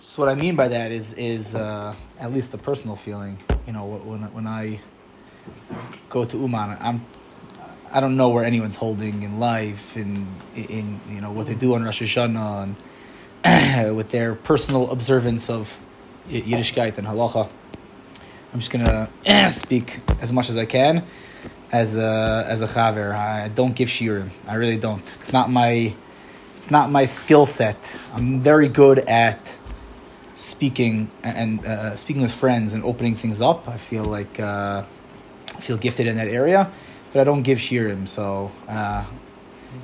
So what I mean by that is is uh, at least the personal feeling. You know, when when I go to Uman, I'm I don't know where anyone's holding in life, in in you know what they do on Rosh Hashanah, and with their personal observance of Yiddishkeit and halacha. I'm just gonna speak as much as I can as a as a chaver. I don't give shiurim. I really don't. It's not my it's not my skill set. I'm very good at speaking and uh, speaking with friends and opening things up. I feel like uh, I feel gifted in that area, but I don't give shiurim. So uh,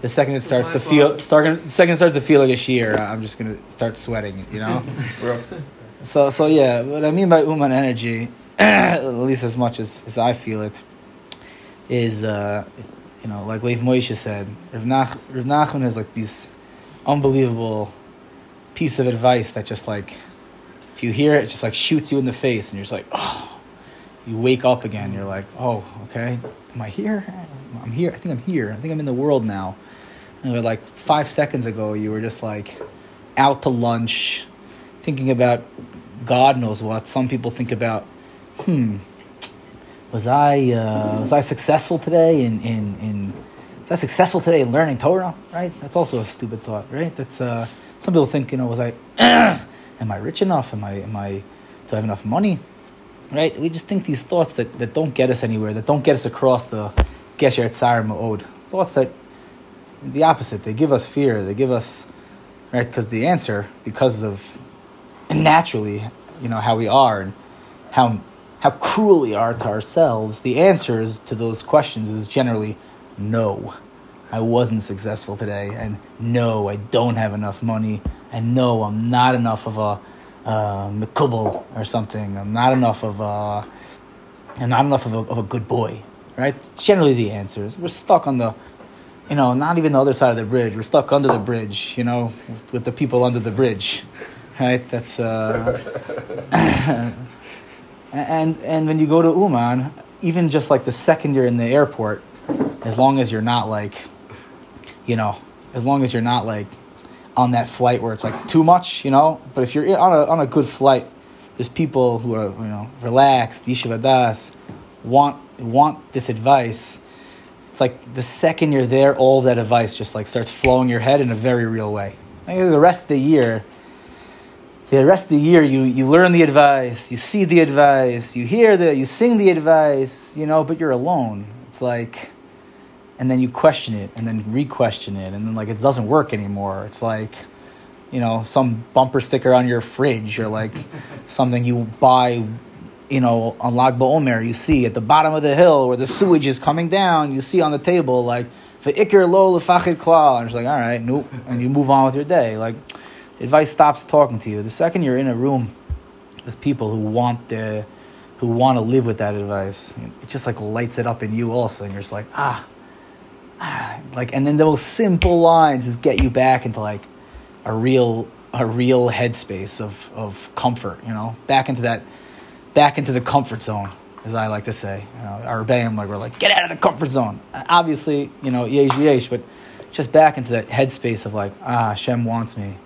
the second it starts to feel, start, the second it starts to feel like a shiur, I'm just gonna start sweating. You know. so so yeah, what I mean by uman energy, at least as much as, as I feel it, is uh, you know like Leif Moshe said, Rav, Nach, Rav Nachman has like these unbelievable piece of advice that just like if you hear it, it just like shoots you in the face, and you're just like, oh. You wake up again. You're like, oh, okay. Am I here? I'm here. I think I'm here. I think I'm in the world now. And like five seconds ago, you were just like out to lunch, thinking about God knows what. Some people think about, hmm, was I uh, was I successful today in in in was I successful today in learning Torah? Right. That's also a stupid thought, right? That's uh, some people think, you know, was I am I rich enough? Am I am I do I have enough money? Right? We just think these thoughts that, that don't get us anywhere, that don't get us across the Gesher Tsar Ma'od. Thoughts that the opposite, they give us fear, they give us right because the answer, because of naturally, you know, how we are and how how cruel we are to ourselves, the answers to those questions is generally no. I wasn't successful today, and no, I don't have enough money, and no, I'm not enough of a uh, or something. I'm not enough of a, I'm not enough of a, of a good boy, right? Generally the answers. We're stuck on the, you know, not even the other side of the bridge. We're stuck under the bridge, you know, with, with the people under the bridge, right? That's uh, and and when you go to Uman, even just like the second you're in the airport, as long as you're not like, you know, as long as you're not like on that flight where it's like too much, you know. But if you're on a on a good flight, there's people who are you know relaxed, yeshivadas, want want this advice. It's like the second you're there, all that advice just like starts flowing your head in a very real way. Like the rest of the year, the rest of the year, you you learn the advice, you see the advice, you hear the, you sing the advice, you know, but you're alone. It's like and then you question it and then re-question it and then like it doesn't work anymore. It's like you know some bumper sticker on your fridge or like something you buy you know on Lag BaOmer you see at the bottom of the hill where the sewage is coming down you see on the table like the ikir lo lefachid klal and it's like all right nope and you move on with your day. Like advice stops talking to you. The second you're in a room with people who want the who want to live with that advice it just like lights it up in you also and you're just like ah like and then those simple lines just get you back into like a real a real headspace of of comfort you know? Back into that back into the comfort zone as i like to say. You know our bam like we're like get out of the comfort zone. Obviously you know yesh yesh but just back into that headspace of like ah Hashem wants me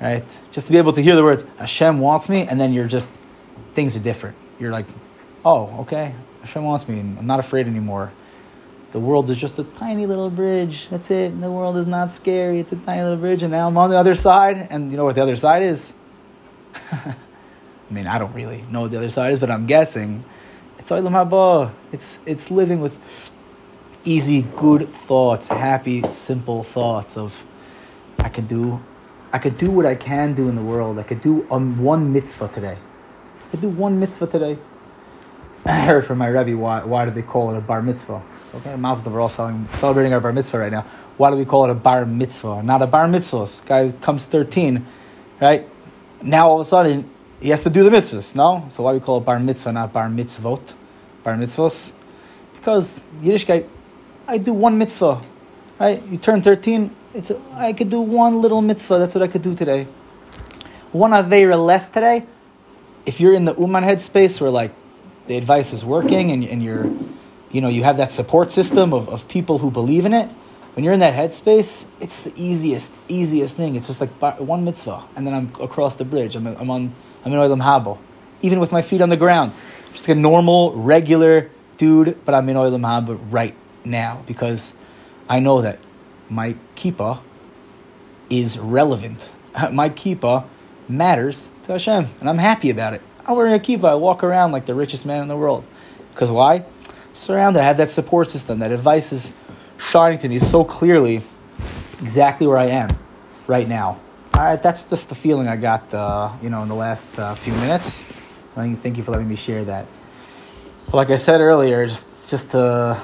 right? Just to be able to hear the words Hashem wants me and then you're just things are different. You're like oh okay Hashem wants me and I'm not afraid anymore the world is just a tiny little bridge. That's it. The world is not scary. It's a tiny little bridge. And now I'm on the other side. And you know what the other side is? I mean, I don't really know what the other side is, but I'm guessing it's Olam Haba. It's it's living with easy, good thoughts, happy, simple thoughts of I can do, I could do what I can do in the world. I could do um, one mitzvah today. I could do one mitzvah today. I heard from my Rebbe why why do they call it a bar mitzvah? Okay, Mazel we're all celebrating our bar mitzvah right now. Why do we call it a bar mitzvah? Not a bar mitzvah. Guy comes 13, right? Now all of a sudden he has to do the mitzvahs, no? So why we call it bar mitzvah, not bar mitzvot? Bar mitzvahs? Because Yiddishkeit, I do one mitzvah, right? You turn 13, it's a, I could do one little mitzvah. That's what I could do today. One avera less today. If you're in the uman headspace where like the advice is working and, and you're you know you have that support system of, of people who believe in it when you're in that headspace, it's the easiest, easiest thing. It's just like one mitzvah, and then I'm across the bridge. I'm, I'm on, I'm in Olam Haba, even with my feet on the ground. Just like a normal, regular dude, but I'm in Olam Haba right now because I know that my kippah is relevant. My kippah matters to Hashem, and I'm happy about it. I'm wearing a kippah. I walk around like the richest man in the world. Because why? Surrounded, I have that support system. That advice is shining to me so clearly, exactly where I am right now. All right, that's just the feeling I got, uh, you know, in the last uh, few minutes. Thank you for letting me share that. But like I said earlier, just just to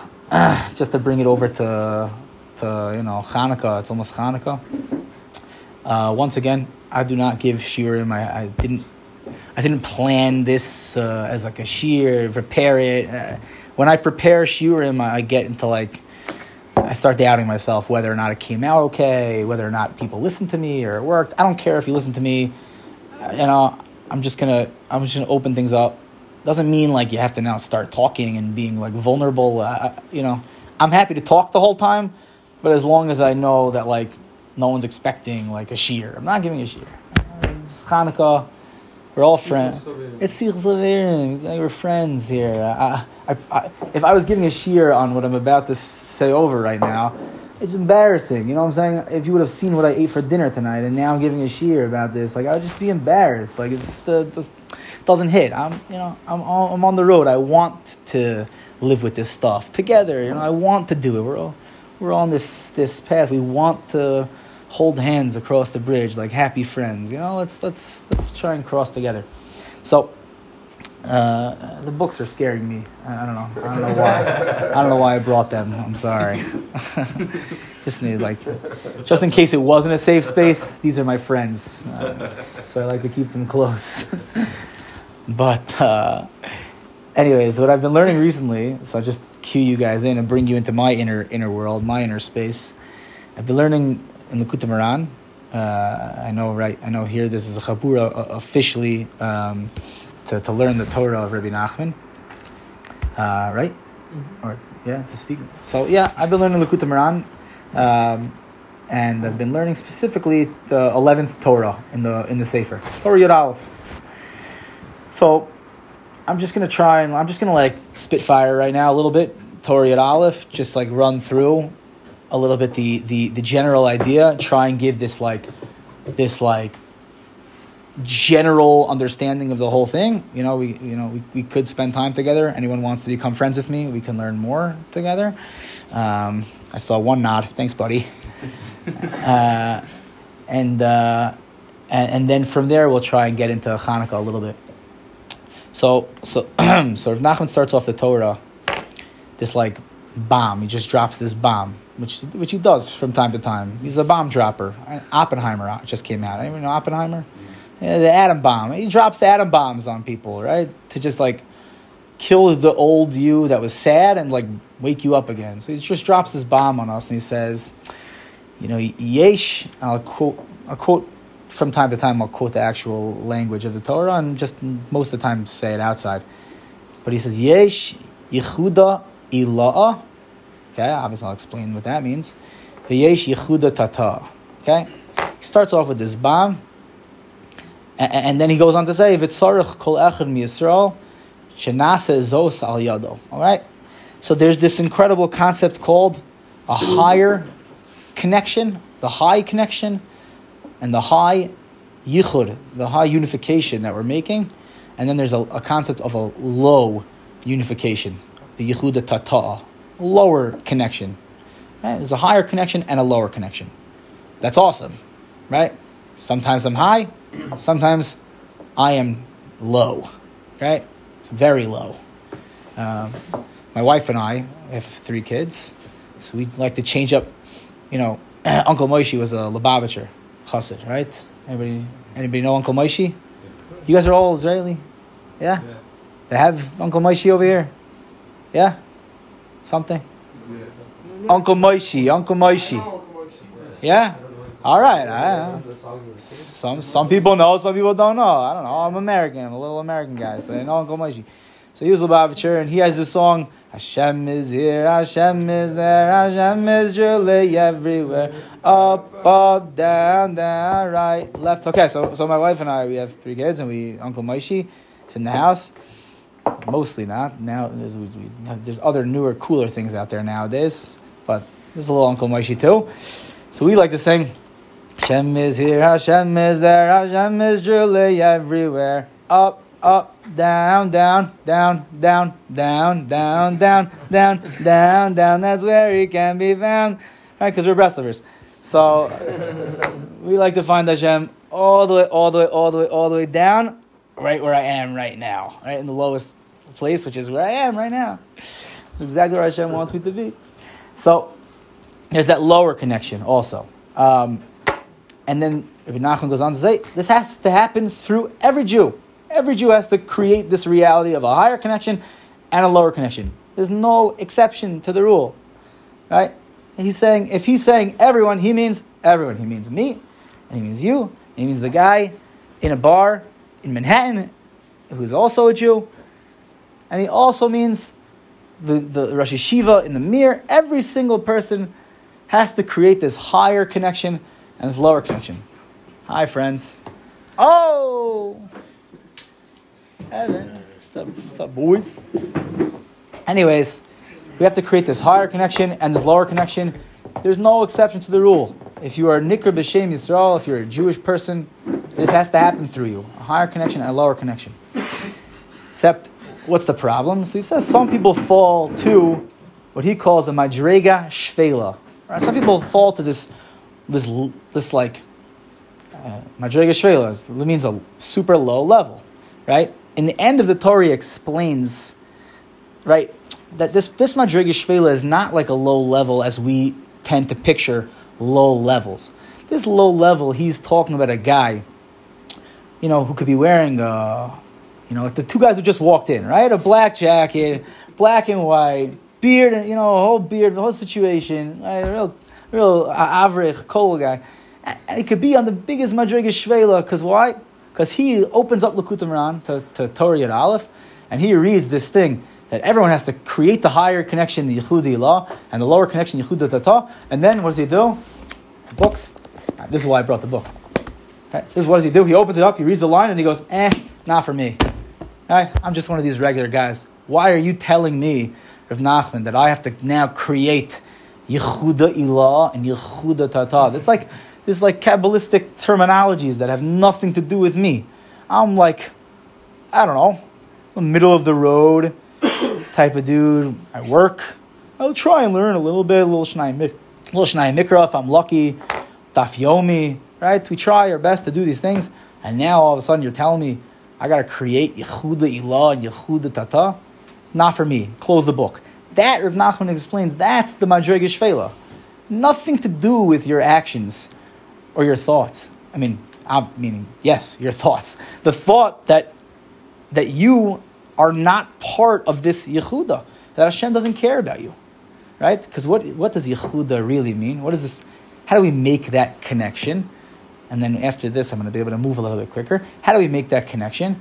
just to bring it over to to you know Hanukkah. It's almost Hanukkah. Uh, once again, I do not give shiurim. I, I didn't I didn't plan this uh, as like a shiur, prepare it. When I prepare shiurim, I, I get into like I start doubting myself whether or not it came out okay, whether or not people listened to me or it worked. I don't care if you listen to me. You know, I'm just gonna I'm just gonna open things up. Doesn't mean like you have to now start talking and being like vulnerable. Uh, you know, I'm happy to talk the whole time, but as long as I know that like no one's expecting like a shiur, I'm not giving a shiur. It's Hanukkah. We're all friends. It's Sikh Zavirim. We're friends here. I, I, I, if I was giving a shiur on what I'm about to say over right now, it's embarrassing. You know what I'm saying? If you would have seen what I ate for dinner tonight, and now I'm giving a shiur about this, like I would just be embarrassed. Like it's the this doesn't hit. I'm you know I'm I'm on the road. I want to live with this stuff together. You know I want to do it. We're all we're on this this path. We want to hold hands across the bridge like happy friends. You know, let's let's let's try and cross together. So uh, the books are scaring me. I, don't know. I don't know why. I don't know why I brought them. I'm sorry. just need like, just in case it wasn't a safe space. These are my friends, uh, so I like to keep them close. but uh, anyways, what I've been learning recently, so I just cue you guys in and bring you into my inner inner world, my inner space. I've been learning in Likutei Moharan. Uh, I know, right? I know here this is a chabura uh, officially um, to, to learn the Torah of Rabbi Nachman, uh, right? Mm-hmm. Or yeah, to speak. So yeah, I've been learning Likutei Moharan, um, and I've been learning specifically the eleventh Torah in the in the Sefer Torah Yud Aleph. So I'm just gonna try and I'm just gonna like spitfire right now a little bit Torah Yud Aleph, just like run through a little bit the, the, the general idea, try and give this like this like general understanding of the whole thing. You know, we you know we, we could spend time together. Anyone wants to become friends with me, we can learn more together. Um, I saw one nod. Thanks, buddy. uh, and, uh, and and then from there we'll try and get into Hanukkah a little bit. So so so if Nachman starts off the Torah, this like bomb. He just drops this bomb which which he does from time to time. He's a bomb dropper. Oppenheimer uh, just came out. Anyone know Oppenheimer? Mm-hmm. Yeah, the atom bomb. He drops the atom bombs on people, right? To just like kill the old you that was sad and like wake you up again. So he just drops this bomb on us and he says, you know, yesh. I'll quote. I'll quote from time to time. I'll quote the actual language of the Torah and just most of the time say it outside. But he says yesh yichuda ilaah Okay, obviously I'll explain what that means. V'yesh yichuda tata. Okay, he starts off with this bomb, and, and then he goes on to say, "V'tzarich kol echad miyisrael shenase zos al yado." All right, so there's this incredible concept called a higher connection, the high connection, and the high yichud, the high unification that we're making, and then there's a, a concept of a low unification, the yichuda tata lower connection. Right? There's a higher connection and a lower connection. That's awesome, right? Sometimes I'm high, sometimes I am low, right? It's very low. Um, my wife and I have three kids, so we like to change up. You know, Uncle Moshe was a Lubavitcher chassid, right? Anybody, anybody know Uncle Moshe? You guys are all Israeli, yeah? yeah. They have Uncle Moshe over here, yeah. Something? Uncle Moishi, Uncle Moishi. Yeah? All right. I, some some people know, some people don't know. I don't know. I'm American. I'm a little American guy, so I know Uncle Moishi. So he was Lubavitcher, and he has this song. Hashem is here, Hashem is there, Hashem is really everywhere. Up, up, down, down, right, left. Okay, so so my wife and I, we have three kids, and we Uncle Maishi is in the house. Mostly not now. There's, we, there's other newer, cooler things out there nowadays, but there's a little Uncle Maishi too. So we like to sing. Hashem is here, Hashem is there, Hashem is truly everywhere. Up, up, down, down, down, down, down, down, down, down, down, down. That's where he can be found. Right? Because we're Breslovers. So we like to find Hashem all the way, all the way, all the way, all the way down, right where I am right now, right in the lowest place, which is where I am right now. That's exactly where Hashem wants me to be. So there's that lower connection also. Um, and then Rabbi Nachman goes on to say, this has to happen through every Jew. Every Jew has to create this reality of a higher connection and a lower connection. There's no exception to the rule. Right? He's saying, if he's saying everyone, he means everyone. He means me, and he means you, he means the guy in a bar in Manhattan who's also a Jew. And he also means the, the Rosh Yeshiva in the Mir. Every single person has to create this higher connection and this lower connection. Hi, friends. Oh! Evan. What's up, what's up, boys? Anyways, we have to create this higher connection and this lower connection. There's no exception to the rule. If you are Nikr B'Shem Yisrael, if you're a Jewish person, this has to happen through you. A higher connection and a lower connection. Except, what's the problem? So he says some people fall to what he calls a Madrega Shvela. Right? Some people fall to this this this like madrega uh, shvela means a super low level, right? In the end of the Torah explains, right, that this this madrega shvela is not like a low level as we tend to picture low levels. This low level, he's talking about a guy, you know, who could be wearing a, you know, like the two guys who just walked in, right? A black jacket, black and white, beard, and you know, a whole beard, the whole situation, right? a real real uh, average kol guy. And it could be on the biggest Madriga Shvela, because why? Because he opens up Likutei Moharan to, to Torah Yud Aleph, and he reads this thing that everyone has to create the higher connection, the Yichuda Ilah, and the lower connection, Yichuda Tata. And then what does he do? Books. This is why I brought the book. Right? This is what does he do? He opens it up, he reads the line, and he goes, eh, not for me. Right? I'm just one of these regular guys. Why are you telling me, Rav Nachman, that I have to now create Yichuda Ilah and Yichuda Tata. It's like this like Kabbalistic terminologies that have nothing to do with me. I'm like, I don't know, middle of the road type of dude. I work. I'll try and learn a little bit, a little Shnai, Mikra if I'm lucky. Daf Yomi, right? We try our best to do these things, and now all of a sudden you're telling me I got to create Yichuda Ilah and Yichuda Tata. It's not for me. Close the book. That Rav Nachman explains that's the Madrega Shvela. Nothing to do with your actions or your thoughts. I mean, I'm meaning yes, your thoughts. The thought that that you are not part of this Yehuda, that Hashem doesn't care about you, right? Because what what does Yehuda really mean? What is this? How do we make that connection? And then after this, I'm going to be able to move a little bit quicker. How do we make that connection?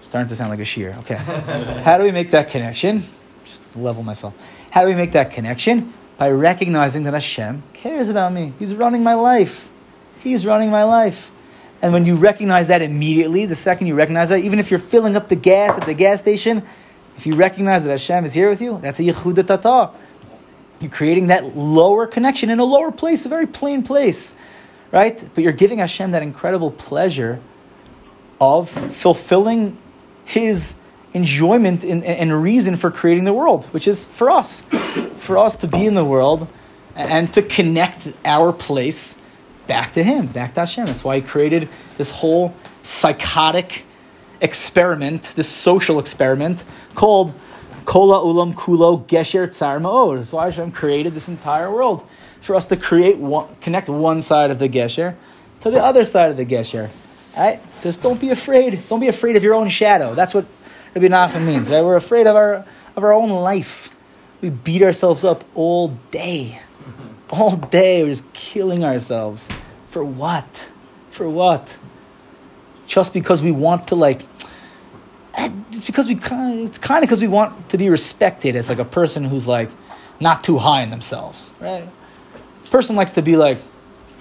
Starting to sound like a shiur. Okay. How do we make that connection? just level myself. How do we make that connection? By recognizing that Hashem cares about me. He's running my life. He's running my life. And when you recognize that immediately, the second you recognize that, even if you're filling up the gas at the gas station, if you recognize that Hashem is here with you, that's a Yichuda Tata. You're creating that lower connection in a lower place, a very plain place, right? But you're giving Hashem that incredible pleasure of fulfilling His enjoyment and, and reason for creating the world, which is for us, for us to be in the world and to connect our place back to Him, back to Hashem. That's why He created this whole psychotic experiment, this social experiment called Kola Ulam Kulo Gesher Tsar Ma'od. That's why Hashem created this entire world for us to create one, connect one side of the Gesher to the other side of the Gesher. Right? Just don't be afraid. Don't be afraid of your own shadow. That's what Rabbi Nachman means, right? We're afraid of our of our own life. We beat ourselves up all day. All day we're just killing ourselves. For what? For what? Just because we want to like eh, it's because we kind it's kind of because we want to be respected as like a person who's like not too high in themselves, right? Person likes to be like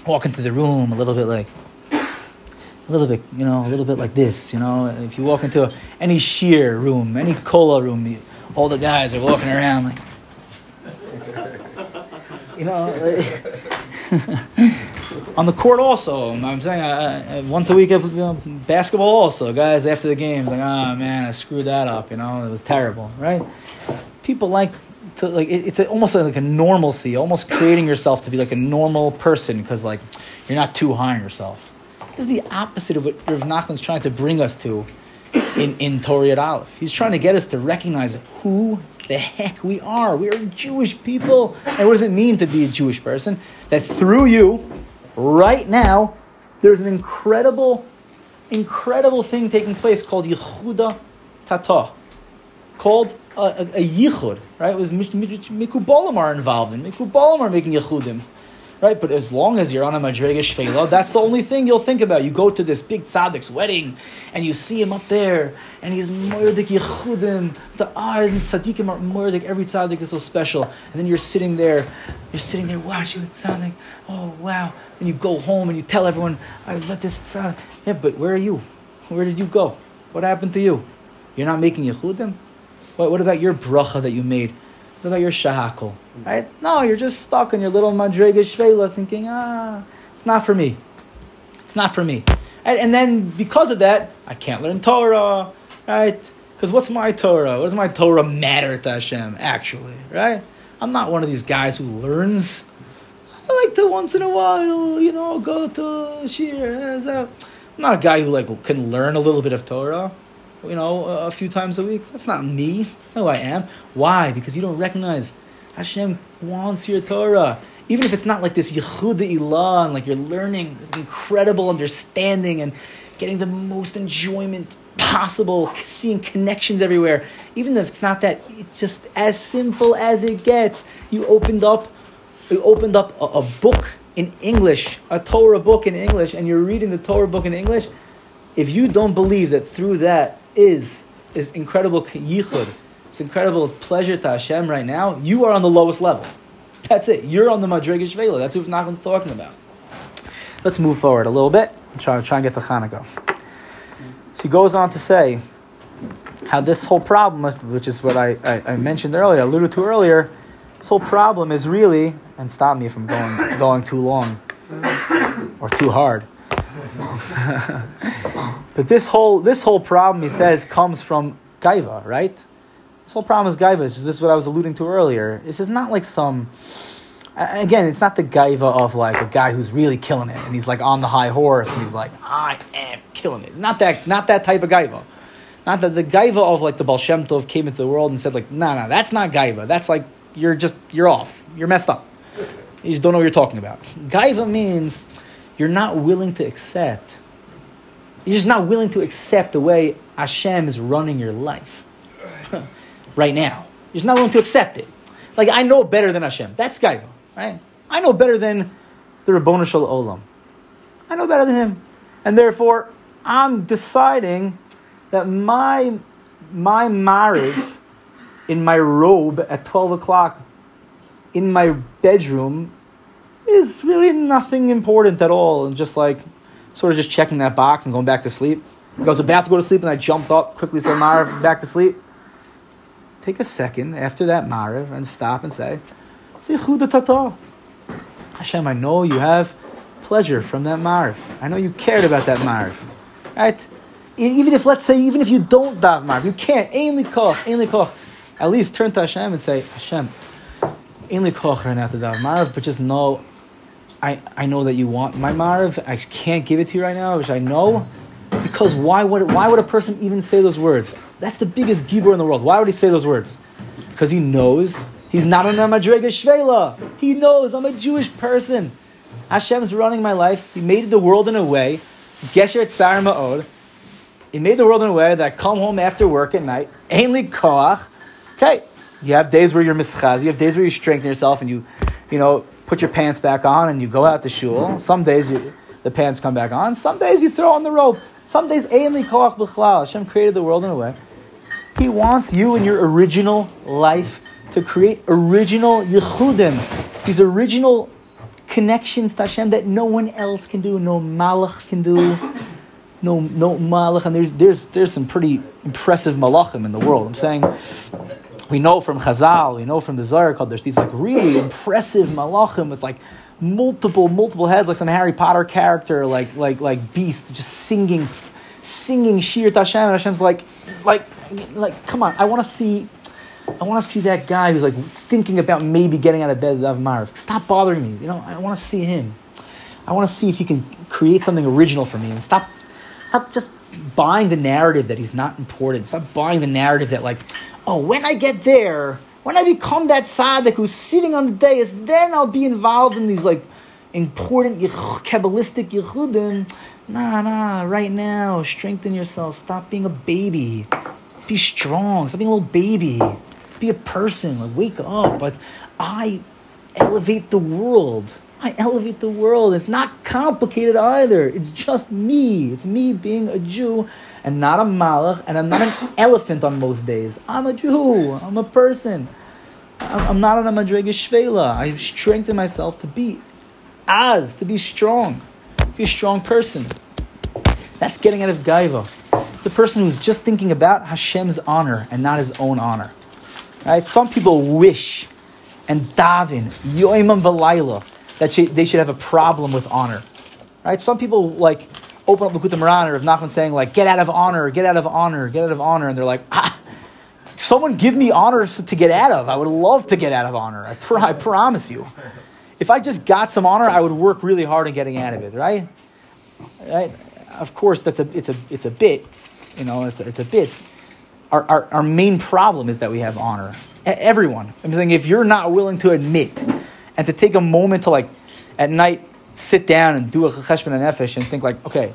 walk into the room a little bit like a little bit, you know, a little bit like this, you know. If you walk into any shiur room, any cola room, all the guys are walking around like, you know. on the court also, I'm saying once a week, you know, basketball also. Guys after the games like, oh man, I screwed that up. You know, it was terrible, right? People like to like it, it's a, almost like a normalcy, almost creating yourself to be like a normal person because like you're not too high on yourself. This is the opposite of what Rav Nachman's trying to bring us to in in Torah Aleph. He's trying to get us to recognize who the heck we are. We are Jewish people, and what does it mean to be a Jewish person? That through you, right now, there's an incredible, incredible thing taking place called Yichuda Tata, called a, a, a yichud, right? It was Mikubalim are involved in. Mikubalim are making yichudim, right? But as long as you're on a Madrega Shvela, that's the only thing you'll think about. You go to this big tzaddik's wedding, and you see him up there, and he's Moirdik yichudim. The eyes and tzaddikim are Moirdik. Every tzaddik is so special. And then you're sitting there, you're sitting there watching the tzaddik. Oh, wow. Then you go home and you tell everyone, I let this tzaddik. Yeah, but where are you? Where did you go? What happened to you? You're not making yichudim? What, what about your bracha that you made? What about your shahakal? Right? No, you're just stuck in your little madrega shvela thinking, ah, it's not for me. It's not for me. And then because of that, I can't learn Torah, right? Because what's my Torah? What does my Torah matter to Hashem, actually, right? I'm not one of these guys who learns. I like to once in a while, you know, go to shiur. I'm not a guy who like can learn a little bit of Torah you know, a few times a week. That's not me. That's not who I am. Why? Because you don't recognize Hashem wants your Torah. Even if it's not like this yichud ilah and like you're learning incredible understanding and getting the most enjoyment possible, seeing connections everywhere. Even if it's not that, it's just as simple as it gets. You opened up, you opened up a, a book in English, a Torah book in English, and you're reading the Torah book in English. If you don't believe that through that is is incredible yichud, it's incredible pleasure to Hashem right now, you are on the lowest level. That's it. You're on the Madriga Shvela. That's what Nachman's talking about. Let's move forward a little bit and try, to try and get to Hanukkah. So he goes on to say how this whole problem, which is what I, I, I mentioned earlier, alluded to earlier, this whole problem is really, and stop me from going, going too long or too hard. but this whole this whole problem, he says, comes from gaiva, right? This whole problem is gaiva. This is what I was alluding to earlier. This is not like some. Again, it's not the gaiva of like a guy who's really killing it, and he's like on the high horse, and he's like, I am killing it. Not that, not that type of gaiva. Not that the gaiva of like the Baal Shem Tov came into the world and said like, no, nah, no, nah, that's not gaiva. That's like you're just you're off. You're messed up. You just don't know what you're talking about. Gaiva means you're not willing to accept. You're just not willing to accept the way Hashem is running your life right now. You're just not willing to accept it. Like I know better than Hashem. That's Gaiva, right? I know better than the Ribono Shel Olam. I know better than him, and therefore I'm deciding that my my Mariv in my robe at twelve o'clock in my bedroom is really nothing important at all, and just like sort of just checking that box and going back to sleep. I was about to go to sleep and I jumped up, quickly said Mariv, back to sleep. Take a second after that Mariv and stop and say, See khuda. Hashem, I know you have pleasure from that Mariv. I know you cared about that Mariv. Right? Even if, let's say, even if you don't dav Mariv, you can't. Ainli koch, ainli koch. At least turn to Hashem and say, Hashem, ainli koch right now to dav Mariv, but just know I, I know that you want my Mariv. I can't give it to you right now, which I know. Because why would, why would a person even say those words? That's the biggest gibor in the world. Why would he say those words? Because he knows he's not on a Shvela. He knows I'm a Jewish person. Hashem's running my life. He made the world in a way. Gesher Tsar Ma'od. He made the world in a way that I come home after work at night. Ainli koach. Okay, you have days where you're mischaz. You have days where you strengthen yourself and you, you know, put your pants back on and you go out to shul. Some days you, the pants come back on. Some days you throw on the rope. Some days, Ein koach b'chlal. Hashem created the world in a way He wants you in your original life to create original yichudim, these original connections to Hashem that no one else can do, no malach can do, no no malach. And there's there's there's some pretty impressive malachim in the world. I'm saying we know from Chazal, we know from the Zohar called there's these like really impressive malachim with like multiple multiple heads, like some Harry Potter character, like like like beast, just singing singing Shir Tashem, and Hashem's like like like come on, I want to see. I want to see that guy who's like thinking about maybe getting out of bed of Mariv. Stop bothering me. You know, I want to see him. I want to see if he can create something original for me and stop stop just buying the narrative that he's not important. Stop buying the narrative that like, oh, when I get there, when I become that tzaddik who's sitting on the dais, then I'll be involved in these like important kabbalistic yichudim. Nah, nah, right now, strengthen yourself. Stop being a baby. Be strong. Stop being a little baby. Be a person. Like, wake up. Like, I elevate the world. I elevate the world. It's not complicated either. It's just me. It's me being a Jew and not a malach, and I'm not an elephant on most days. I'm a Jew. I'm a person. I'm not on a madrega shvela. I strengthen myself to be as, to be strong, be a strong person. That's getting out of gaiva. It's a person who's just thinking about Hashem's honor and not his own honor. Right? Some people wish and daven yoimam v'layla that they should have a problem with honor. Right? Some people like open up the Moharan or Nachman saying like, get out of honor, get out of honor, get out of honor, and they're like, ah, someone give me honor to get out of. I would love to get out of honor. I, pr- I promise you. If I just got some honor, I would work really hard on getting out of it, right? Right? Of course, that's a it's a it's a bit, you know, it's a, it's a bit. Our, our, our main problem is that we have honor. Everyone. I'm saying if you're not willing to admit and to take a moment to like at night sit down and do a cheshbon and nefesh and think like, okay,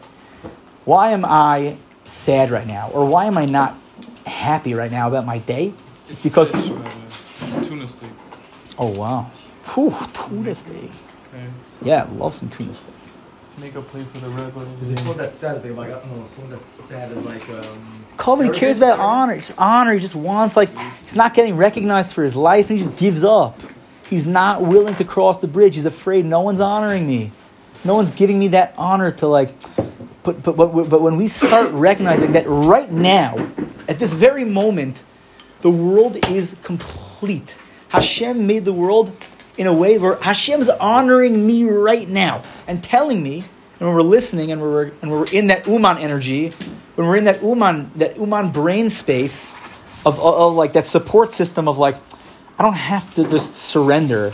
why am I sad right now, or why am I not happy right now about my day? It's because it's tuna steak. Oh wow, Whew, tuna steak. Okay. Yeah, love some tuna steak. Let's make a play for the red button. Is it someone that's sad? It's like, I don't know, someone that's sad is like. Um, Colby cares about honor. Just honor. He just wants like he's not getting recognized for his life, and he just gives up. He's not willing to cross the bridge. He's afraid no one's honoring me. No one's giving me that honor to like. But, but, but, but when we start recognizing that right now, at this very moment, the world is complete. Hashem made the world in a way where Hashem's honoring me right now and telling me, and when we're listening and we're, and we're in that Uman energy, when we're in that Uman, that Uman brain space of, of, of like that support system of like, I don't have to just surrender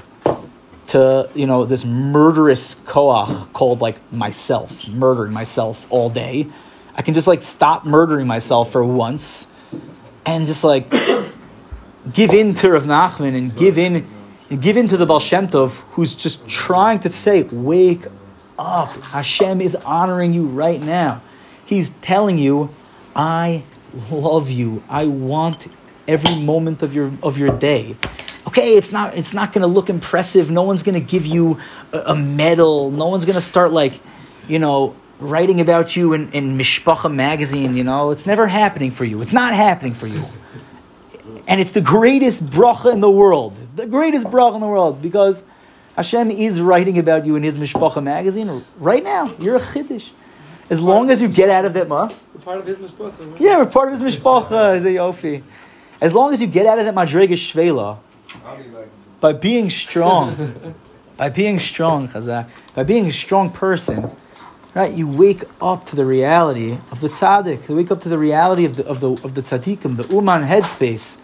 to you know this murderous koach called like myself, murdering myself all day. I can just like stop murdering myself for once, and just like give in to Rav Nachman and give in and give in to the Baal Shem Tov, who's just trying to say, "Wake up! Hashem is honoring you right now. He's telling you, I love you. I want every moment of your of your day. Okay, it's not it's not going to look impressive. No one's going to give you a, a, medal. No one's going to start like, you know, writing about you in, in Mishpacha magazine. You know, it's never happening for you. It's not happening for you. And it's the greatest bracha in the world. The greatest bracha in the world because Hashem is writing about you in his Mishpacha magazine right now. You're a chiddush. As long as you get out of that month. We're part of his mishpacha. Yeah, we're part of his mishpacha. Is a yofi. As long as you get out of that madrega shvela, by being strong, by being strong, chazak, by being a strong person, right? You wake up to the reality of the tzaddik. You wake up to the reality of the of the of the tzaddikim, the uman headspace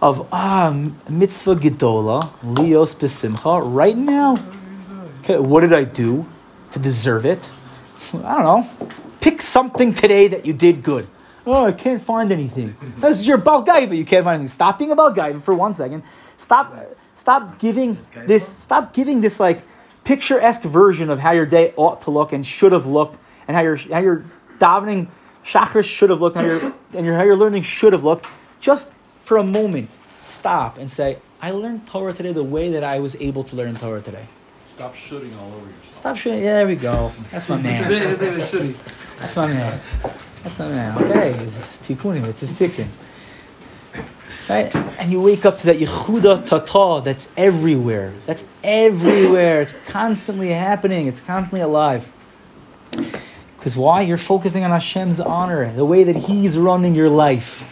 of ah mitzvah gedola lios besimcha. Right now, okay, what did I do to deserve it? I don't know. Pick something today that you did good. Oh, I can't find anything. This is your Balgaiva. You can't find anything. Stop being a Balgaiva for one second. Stop, stop giving this. Stop giving this like picturesque version of how your day ought to look and should have looked, and how your how your davening chakras should have looked, and how your and your how your learning should have looked. Just for a moment, stop and say, "I learned Torah today the way that I was able to learn Torah today." Stop shooting all over yourself. Stop shooting. Yeah, there we go. That's my man. That's my man. That's my man. Okay, it's tikkunim. It's a sticking. Right? And you wake up to that Yichuda Tata that's everywhere. That's everywhere. It's constantly happening. It's constantly alive. Because why? You're focusing on Hashem's honor, the way that He's running your life.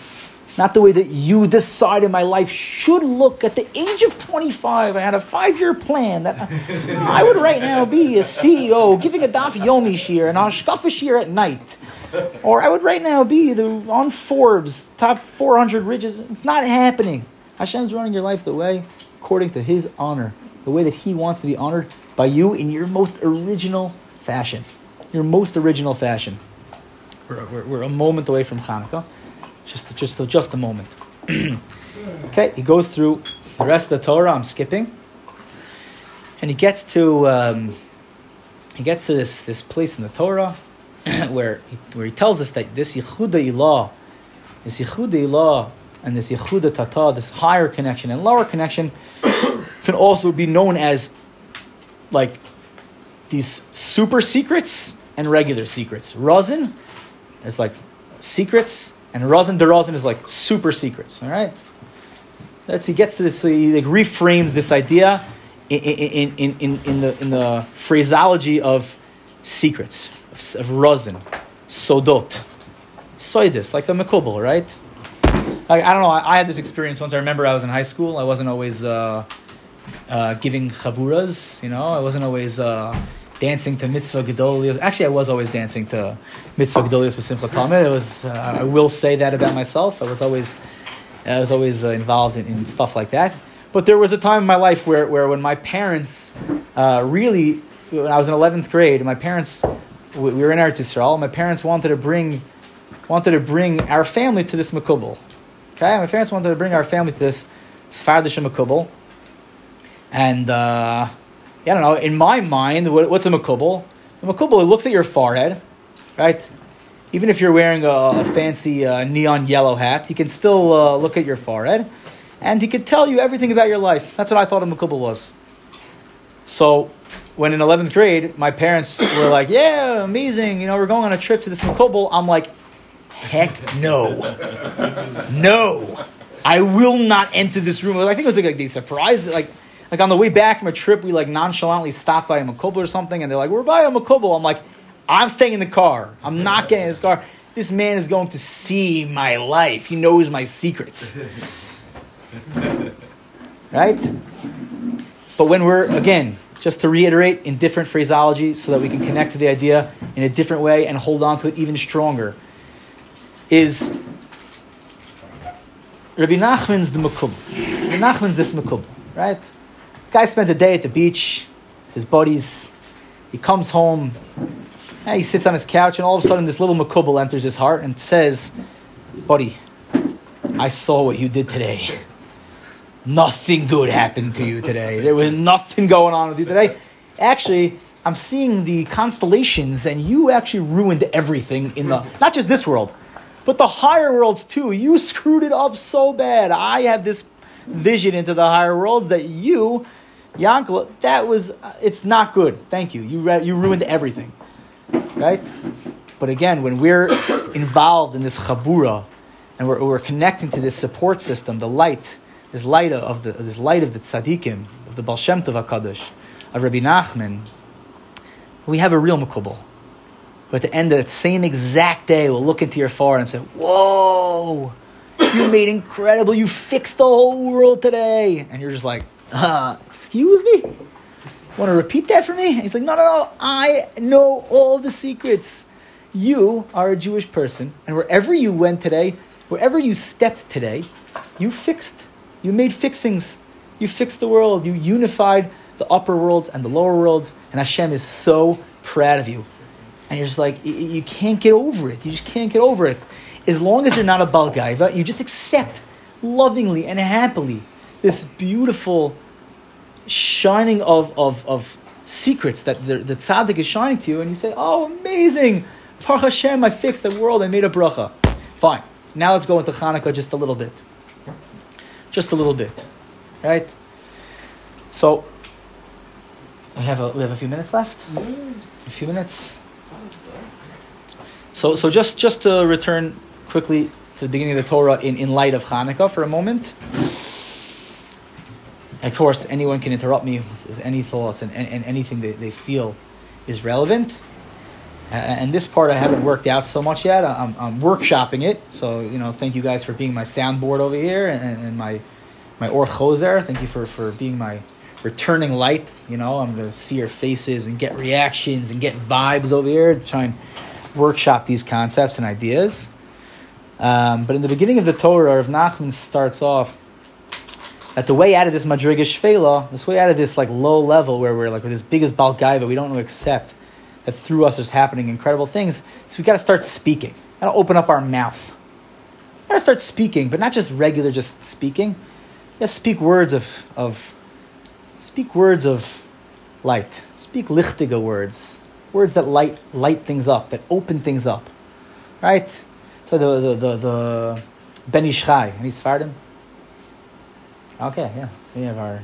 Not the way that you decided my life should look at the age of 25. I had a five year plan that I would right now be a CEO giving a Daf Yomi shiur and a shiur at night. Or I would right now be the, on Forbes top 400 richest. It's not happening. Hashem's running your life the way according to His honor, the way that He wants to be honored by you in your most original fashion. Your most original fashion. We're, we're, we're a moment away from Hanukkah. Just, just, just a moment. okay, he goes through the rest of the Torah. I'm skipping, and he gets to um, he gets to this this place in the Torah where he, where he tells us that this Yichuda Ilah, this Yichuda Ilah, and this Yichuda Tata, this higher connection and lower connection, can also be known as like these super secrets and regular secrets. Razin is like secrets, and Razin Derazin is like super secrets. All right. That's he gets to this. So he like reframes this idea in in, in, in, the in the phraseology of secrets of, of Razin, Sodot, Soidis, like a Makubal, right? I don't know. I, I, had this experience once. I remember I was in high school. I wasn't always uh, uh, giving chaburas. You know, I wasn't always. Uh, dancing to mitzvah gedolios. Actually, I was always dancing to mitzvah gedolios with Simcha Talmud. It was. Uh, I will say that about myself. I was always, I was always uh, involved in, in, stuff like that. But there was a time in my life where, where when my parents uh, really, when I was in eleventh grade, my parents, we, we were in Eretz Yisrael. My parents wanted to bring, wanted to bring our family to this makubal. Okay, my parents wanted to bring our family to this Sephardish makubal, and. I don't know, in my mind, what's a makubal? A makubal, looks at your forehead, right? Even if you're wearing a, a fancy uh, neon yellow hat, he can still uh, look at your forehead, and he can tell you everything about your life. That's what I thought a makubal was. So, when in 11th grade, my parents were like, yeah, amazing, you know, we're going on a trip to this makubal, I'm like, heck no. no. I will not enter this room. I think it was like they surprised, like, like on the way back from a trip, we like nonchalantly stopped by a makubal or something, and they're like, "We're by a makubal." I'm like, "I'm staying in the car. I'm not getting in this car. This man is going to see my life. He knows my secrets." right? But when we're again, just to reiterate in different phraseology, so that we can connect to the idea in a different way and hold on to it even stronger, is Rabbi Nachman's the makubal. Rabbi Nachman's this makubal, right? Guy spends a day at the beach with his buddies. He comes home. he sits on his couch, and all of a sudden, this little makubal enters his heart and says, Buddy, I saw what you did today. Nothing good happened to you today. There was nothing going on with you today. Actually, I'm seeing the constellations, and you actually ruined everything in the not just this world, but the higher worlds too. You screwed it up so bad. I have this vision into the higher worlds that you Yankel, that was, it's not good. Thank you. You, re- you ruined everything. Right? But again, when we're involved in this chabura and we're, we're connecting to this support system, the light, this light of the, this light of the tzaddikim, of the Baal Tov HaKadosh, of Rabbi Nachman, we have a real makubal. But at the end of that same exact day, we'll look into your forehead and say, Whoa, you made incredible, you fixed the whole world today. And you're just like, uh, excuse me? Want to repeat that for me? he's like, no, no, no, I know all the secrets. You are a Jewish person, and wherever you went today, wherever you stepped today, you fixed. You made fixings. You fixed the world. You unified the upper worlds and the lower worlds, and Hashem is so proud of you. And you're just like, you can't get over it. You just can't get over it. As long as you're not a Balgaiva, you just accept lovingly and happily this beautiful shining of, of, of secrets that the, the tzaddik is shining to you, and you say, Oh, amazing! Baruch Hashem, I fixed the world, I made a bracha. Fine. Now let's go into Hanukkah just a little bit. Just a little bit. Right? So, we have a, we have a few minutes left? A few minutes? So, so just, just to return quickly to the beginning of the Torah in, in light of Hanukkah for a moment. Of course, anyone can interrupt me with, with any thoughts and, and, and anything that they feel is relevant. And this part I haven't worked out so much yet. I'm, I'm workshopping it. So, you know, thank you guys for being my soundboard over here and, and my my or choser. Thank you for, for being my returning light. You know, I'm going to see your faces and get reactions and get vibes over here to try and workshop these concepts and ideas. Um, but in the beginning of the Torah, Rav Nachman starts off that the way out of this Madriga Shvela, this way out of this like low level where we're like with this biggest Balgaiva, we don't accept that through us is happening incredible things. So we got to start speaking. Got to open up our mouth. Got to start speaking, but not just regular, just speaking. Just speak words of of speak words of light. Speak lichtiga words, words that light light things up, that open things up, right? So the the the, the Ben Ish Chai, any Sephardim? Okay, yeah, we have our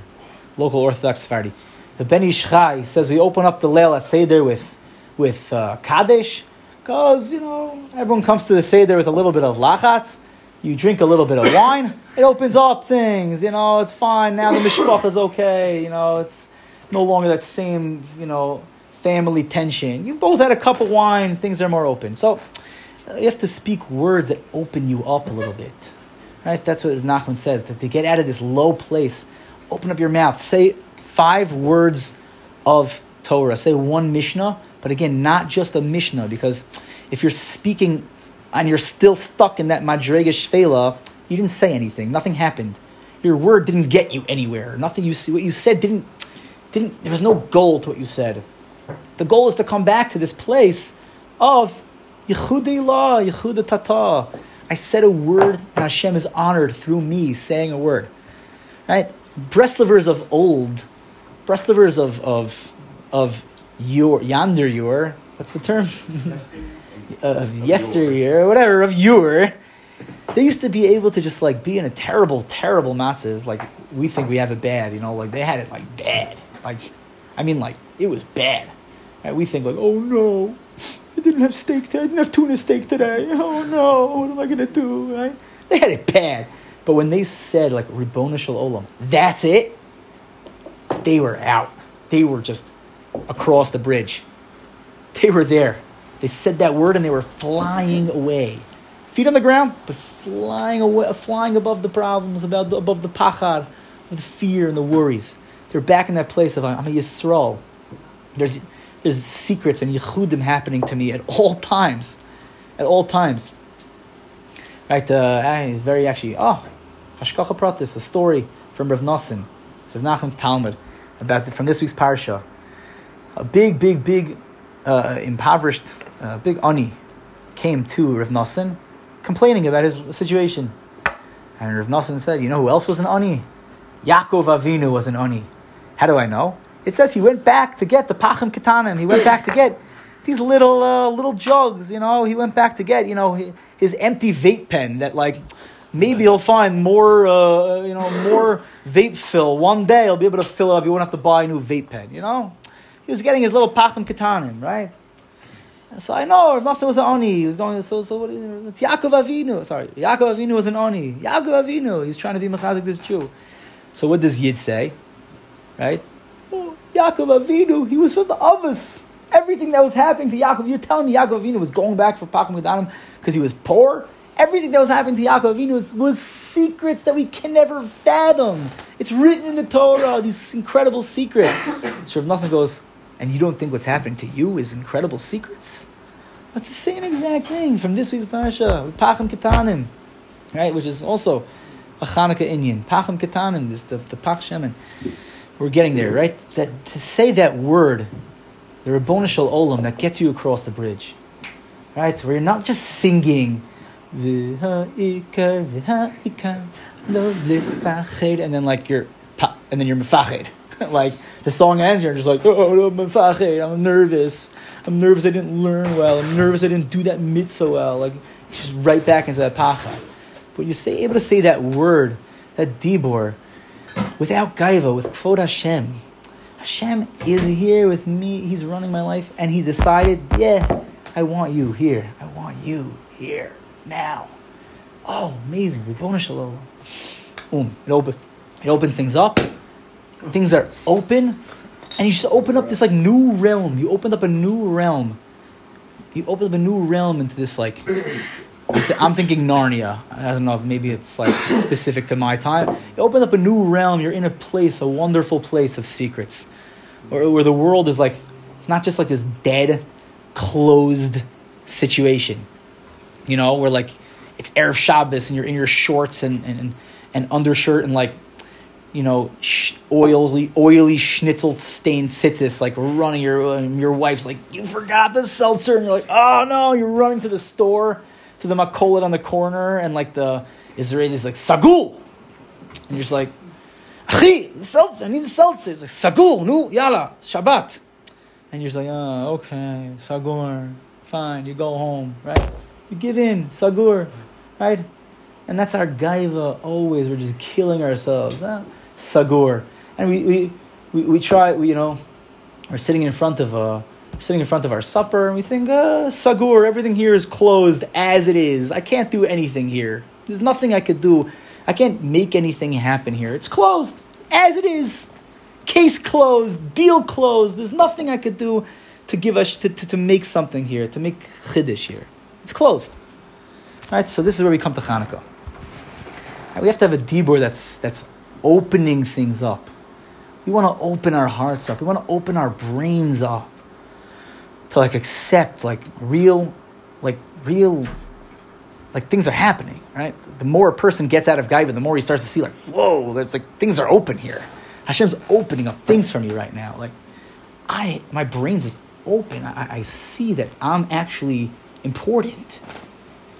local Orthodox Sephardi. The Ben Ish Chai says we open up the Leil Seder with with uh, Kaddish, because you know everyone comes to the Seder with a little bit of lachatz. You drink a little bit of wine, it opens up things. You know, it's fine now. The mishpach is okay. You know, it's no longer that same you know family tension. You both had a cup of wine, things are more open. So you have to speak words that open you up a little bit. Right? That's what Nachman says. That to get out of this low place, open up your mouth. Say five words of Torah. Say one Mishnah, but again, not just a Mishnah, because if you're speaking and you're still stuck in that Madrega Shvela, you didn't say anything. Nothing happened. Your word didn't get you anywhere. Nothing you see. What you said didn't didn't. There was no goal to what you said. The goal is to come back to this place of Yichuda Ilah, Yichuda Tata. I said a word, and Hashem is honored through me saying a word. Right? Breslovers of old, Breslovers of of of your yonder your what's the term? of yesteryear, or whatever, of your. They used to be able to just like be in a terrible, terrible matzav. Like we think we have it bad, you know. Like they had it like bad. Like, I mean, like it was bad. Right? We think like, oh no, I didn't have steak today. I didn't have tuna steak today. Oh no, what am I gonna do? Right? They had it bad. But when they said like Ribono Shel Olam, that's it. They were out. They were just across the bridge. They were there. They said that word and they were flying away. Feet on the ground, but flying away, flying above the problems, about above the pachad, of the fear and the worries. They're back in that place of I'm a Yisrael. There's there's secrets and yichudim happening to me at all times, at all times. Right? Uh, it's very actually. Oh, Hashgacha Pratis, a story from Rav Nosson, Rav Nachman's Talmud, about the, from this week's parsha. A big, big, big, uh, impoverished, uh, big ani came to Rav Nosson, complaining about his situation. And Rav Nosson said, "You know who else was an ani? Yaakov Avinu was an ani. How do I know? It says he went back to get the pachim ketanim. He went back to get these little uh, little jugs. You know, he went back to get you know his empty vape pen that like." Maybe he'll find more, uh, you know, more vape fill. One day he'll be able to fill it up. You won't have to buy a new vape pen, you know? He was getting his little pachim ketanim, right? So I know Rav Nosson was an oni. He was going. So so what? It's Yaakov Avinu. Sorry, Yaakov Avinu was an oni. Yaakov Avinu. He's trying to be mechazik this Jew. So what does Yid say? Right? Yaakov Avinu. He was from the others. Everything that was happening to Yaakov. You're telling me Yaakov Avinu was going back for pachim ketanim because he was poor. Everything that was happening to Yaakov Avinu was, was secrets that we can never fathom. It's written in the Torah. These incredible secrets. So Rav Nosson goes and you don't think what's happening to you is incredible secrets? That's the same exact thing from this week's parasha Pachim Ketanim, right? Which is also a Chanukah Indian. Pachim Ketanim, this the the Pach Shemen. We're getting there, right? That to say that word, the Ribono Shel Olam, that gets you across the bridge, right? Where you're not just singing, and then like you're, and then you're mefached. like the song ends, you're just like, oh, I'm mefached, I'm nervous. I'm nervous I didn't learn well. I'm nervous I didn't do that mitzvah well. Like, just right back into that pacha. But you're say, able to say that word, that dibor, without gaiva, with kvod Hashem. Hashem is here with me. He's running my life, and He decided, yeah, I want you here. I want you here now. oh, amazing, Ribbon Shalom. Boom, it opens, it opens things up. Things are open, and you just open up this like new realm. You opened up a new realm. You opened up a new realm into this like. I'm thinking Narnia. I don't know maybe it's like specific to my time. You open up a new realm. You're in a place, a wonderful place of secrets, where, where the world is like not just like this dead, closed situation. You know, where like it's Erev Shabbos and you're in your shorts and and, and undershirt and like you know, sh- oily, oily schnitzel stained tzitzis, like running. Your um, your wife's like, you forgot the seltzer, and you're like, oh no! You're running to the store, to the makolet on the corner, and like the Israeli's like sagul, and you're just like, Achi, seltzer, I need a seltzer. It's like sagul, nu, yalla, Shabbat, and you're just like, oh, okay, sagur, fine. You go home, right? You give in, sagur, right? And that's our gaiva always. We're just killing ourselves. Huh? Sagur. And we, we, we, we try, we, you know, we're sitting in front of sitting in front of our supper and we think, uh, Sagur, everything here is closed as it is. I can't do anything here. There's nothing I could do. I can't make anything happen here. It's closed as it is. Case closed, deal closed. There's nothing I could do to give us to, to, to make something here, to make chiddush here. It's closed. All right, so this is where we come to Hanukkah. We have to have a dibur that's that's opening things up. We want to open our hearts up. We want to open our brains up to like accept like real, like real, like things are happening. Right. The more a person gets out of Gaiva, the more he starts to see like, whoa, there's like things are open here. Hashem's opening up things for me right now. Like, I my brains is open. I, I see that I'm actually important.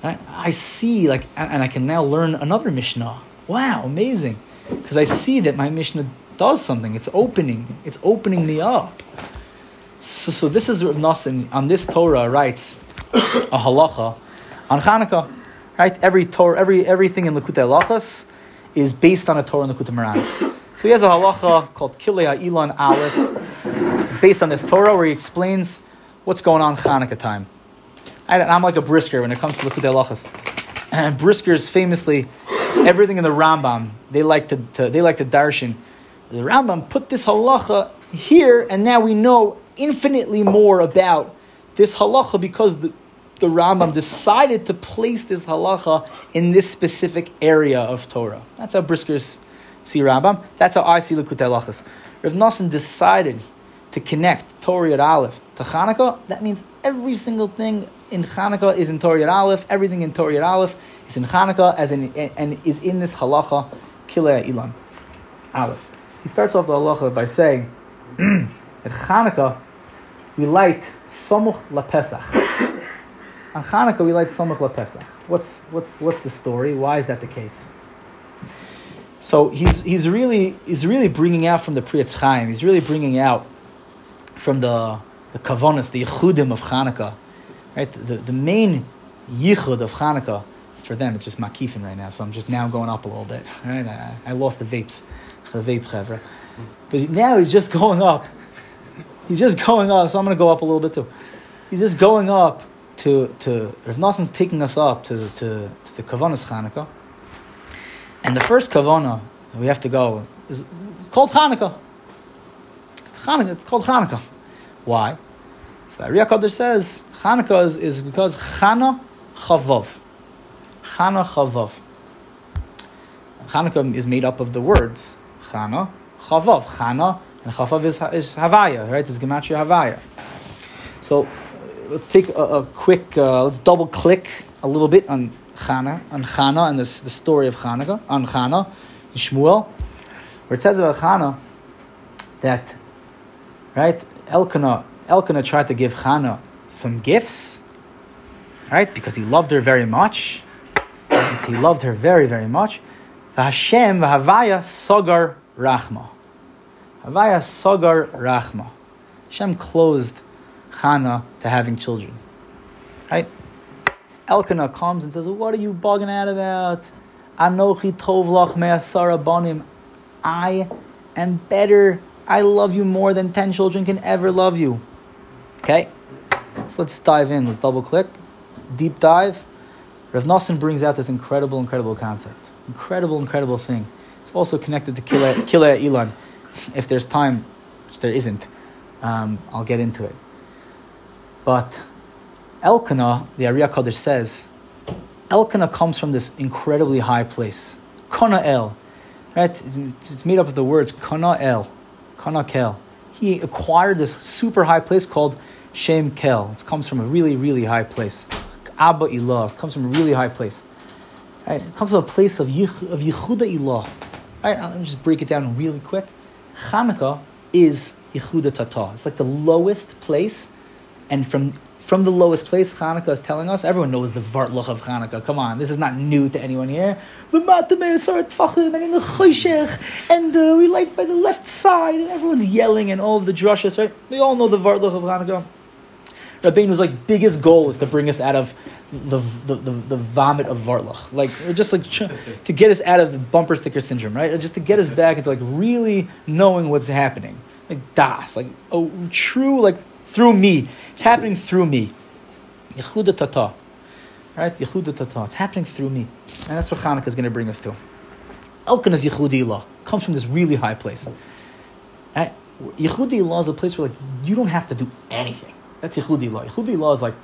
I, I see like, and I can now learn another Mishnah. Wow, amazing! Because I see that my Mishnah does something. It's opening. It's opening me up. So, so this is Rav Nosson on this Torah writes a halacha on Hanukkah. Right, every Torah, every everything in Likutei Halachas is based on a Torah in Likutei Moharan. So he has a halacha called Kilei Ilan Aleph. It's based on this Torah where he explains what's going on Hanukkah time. I'm like a brisker when it comes to Likutei Halachas. And briskers famously, everything in the Rambam, they like to, to they like to darshan. The Rambam put this halacha here, and now we know infinitely more about this halacha because the, the Rambam decided to place this halacha in this specific area of Torah. That's how briskers see Rambam. That's how I see Likutei Halachas. Rav Nosson decided to connect Torah Yud Aleph to Chanukah. That means every single thing in Chanukah is in Torah Yud Aleph. Everything in Torah Yud Aleph is in Chanukah as in, and is in this halacha Kilei Ilan Aleph. He starts off the halacha by saying at Chanukah we light Samuch LaPesach. On Chanukah we light Samuch LaPesach. What's what's what's the story? Why is that the case? So he's he's really he's really bringing out from the Pri Etz Chaim. He's really bringing out from the the kavanas, the yichudim of Hanukkah, right? The, the main yichud of Hanukkah for them it's just makifin right now. So I'm just now going up a little bit. Right? I, I lost the vapes, the vape chevra, but now he's just going up. He's just going up. So I'm going to go up a little bit too. He's just going up to to Rav Nosson's taking us up to to, to the kavanas Hanukkah. And the first kavana we have to go is called Hanukkah. Hanukkah, it's called Hanukkah. Why? So the Ari HaKadosh says Hanukkah is, is because Chana Chavav. Chana Chavav. Hanukkah is made up of the words Chana, Chavav. Chana and Chavav is, is Havaya, right? It's Gematria Havaya. So let's take a, a quick, uh, let's double click a little bit on Chana, on Chana and this, the story of Hanukkah, on Chana, in Shmuel, where it says about Chana that, right, Elkanah, Elkanah tried to give Chana some gifts, right, because he loved her very much. He loved her very, very much. Hashem v'havaya sogar rachma. Havaya sogar rachma. Hashem closed Chana to having children. Right? Elkanah comes and says, What are you bugging out about? Anochi tovlach me'asara banim. I am better. I love you more than 10 children can ever love you. Okay? So let's dive in. Let's double click. Deep dive. Rav Nosson brings out this incredible, incredible concept. Incredible, incredible thing. It's also connected to Kila, Kila Ilan. If there's time, which there isn't, um, I'll get into it. But Elkanah, the Ari HaKadosh says, Elkanah comes from this incredibly high place. Kana El. Right? It's made up of the words Kana El. Kana Kel. He acquired this super high place called Shem Kel. It comes from a really, really high place. Abba Ilah. Comes from a really high place. Right? It comes from a place of, Yich, of Yichuda Ilah. Right? Let me just break it down really quick. Hanukkah is Yichuda Tata. It's like the lowest place, and from from the lowest place, Hanukkah is telling us. Everyone knows the Vartloch of Hanukkah. Come on, this is not new to anyone here. and the uh, we light by the left side, and everyone's yelling and all of the drushes, right? We all know the Vartloch of Hanukkah. Rabbeinu's like biggest goal was to bring us out of the the, the, the vomit of Varlach, Like just like to get us out of the bumper sticker syndrome, right? Just to get us back into like really knowing what's happening. Like Das, like oh true like through me. It's happening through me. Yichuda Tata. Right? Yichuda Tata. It's happening through me. And that's what Hanukkah is going to bring us to. Elkanah's Yichuda Ilah comes from this really high place. Right? Yehudi is a place where like you don't have to do anything. That's Yichuda Ilah. Yichuda Ilah is like,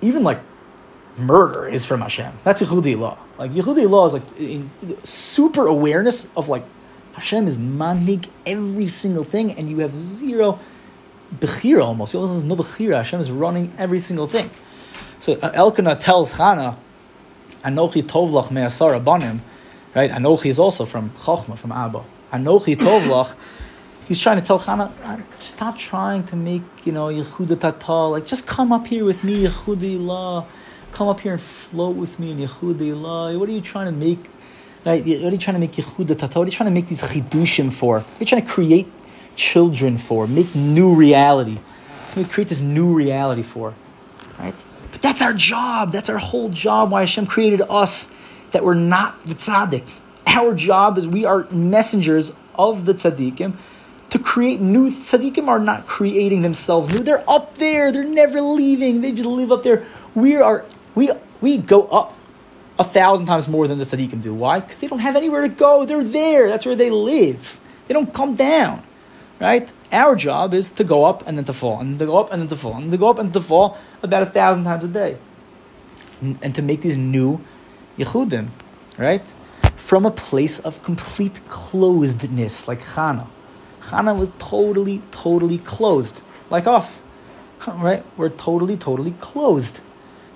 even like murder is from Hashem. That's Yichuda Ilah. Like Yichuda Ilah is like in, super awareness of like Hashem is manhig every single thing, and you have zero bechira almost. You have no bechira. Hashem is running every single thing. So uh, Elkanah tells Chana, Anochi tovlach me'asara banim, right? Anochi is also from Chochma, from Abba. Anochi tovlach he's trying to tell Chana, stop trying to make, you know, Yichuda Tata, like just come up here with me, Yichuda Ilah. Come up here and float with me in Yichuda Ilah. What are you trying to make? Right? What are you trying to make Yichuda Tata? What are you trying to make these chidushim for? What are you trying to create children for? Make new reality. To create this new reality for. Right? But that's our job. That's our whole job. Why Hashem created us that we're not the tzaddik. Our job is we are messengers of the tzaddikim to create new tzaddikim are not creating themselves new. They're up there. They're never leaving. They just live up there. We are we we go up a thousand times more than the tzaddikim do. Why? Because they don't have anywhere to go. They're there. That's where they live. They don't come down. Right? Our job is to go up and then to fall, and to go up and then to fall, and to go up and to fall about a thousand times a day, and to make these new yichudim, right? From a place of complete closedness, like Chana. Chana was totally, totally closed, like us. Right? We're totally, totally closed.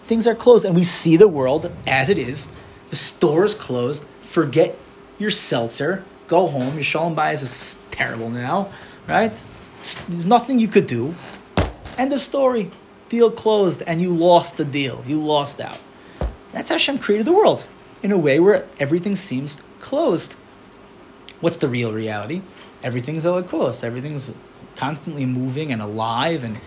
Things are closed, and we see the world as it is. The store is closed. Forget your seltzer. Go home. Your shalom bias is terrible now, right? There's nothing you could do. End of story. Deal closed, and you lost the deal. You lost out. That's how Hashem created the world in a way where everything seems closed. What's the real reality? Everything's a course. Everything's constantly moving and alive and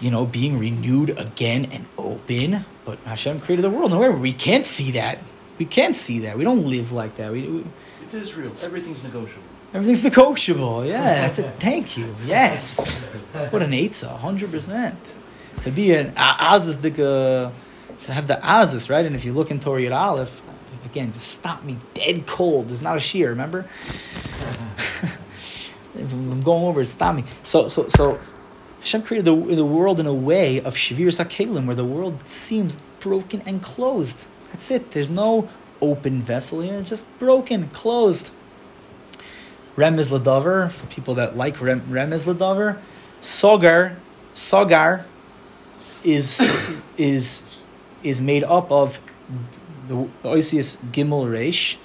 you know being renewed again and open. But Hashem created the world. Nowhere we can't see that. We can't see that. We don't live like that. We, we it's Israel. Everything's negotiable. Everything's negotiable. Yeah, that's a thank you. Yes, what an eitzah, hundred percent. To be an azus, uh, to have the azus, right? And if you look in Torah Aleph, again, just stop me dead cold. It's not a shear, remember? I'm going over, stop me. So, so, so, Hashem created the, the world in a way of Shavir Sakelim, where the world seems broken and closed. That's it. There's no open vessel here. It's just broken, closed. Remez Ladavar, for people that like Rem, Rem is Ladavar, Sogar, Sogar is, is, is made up of the Oisius Gimel Reish,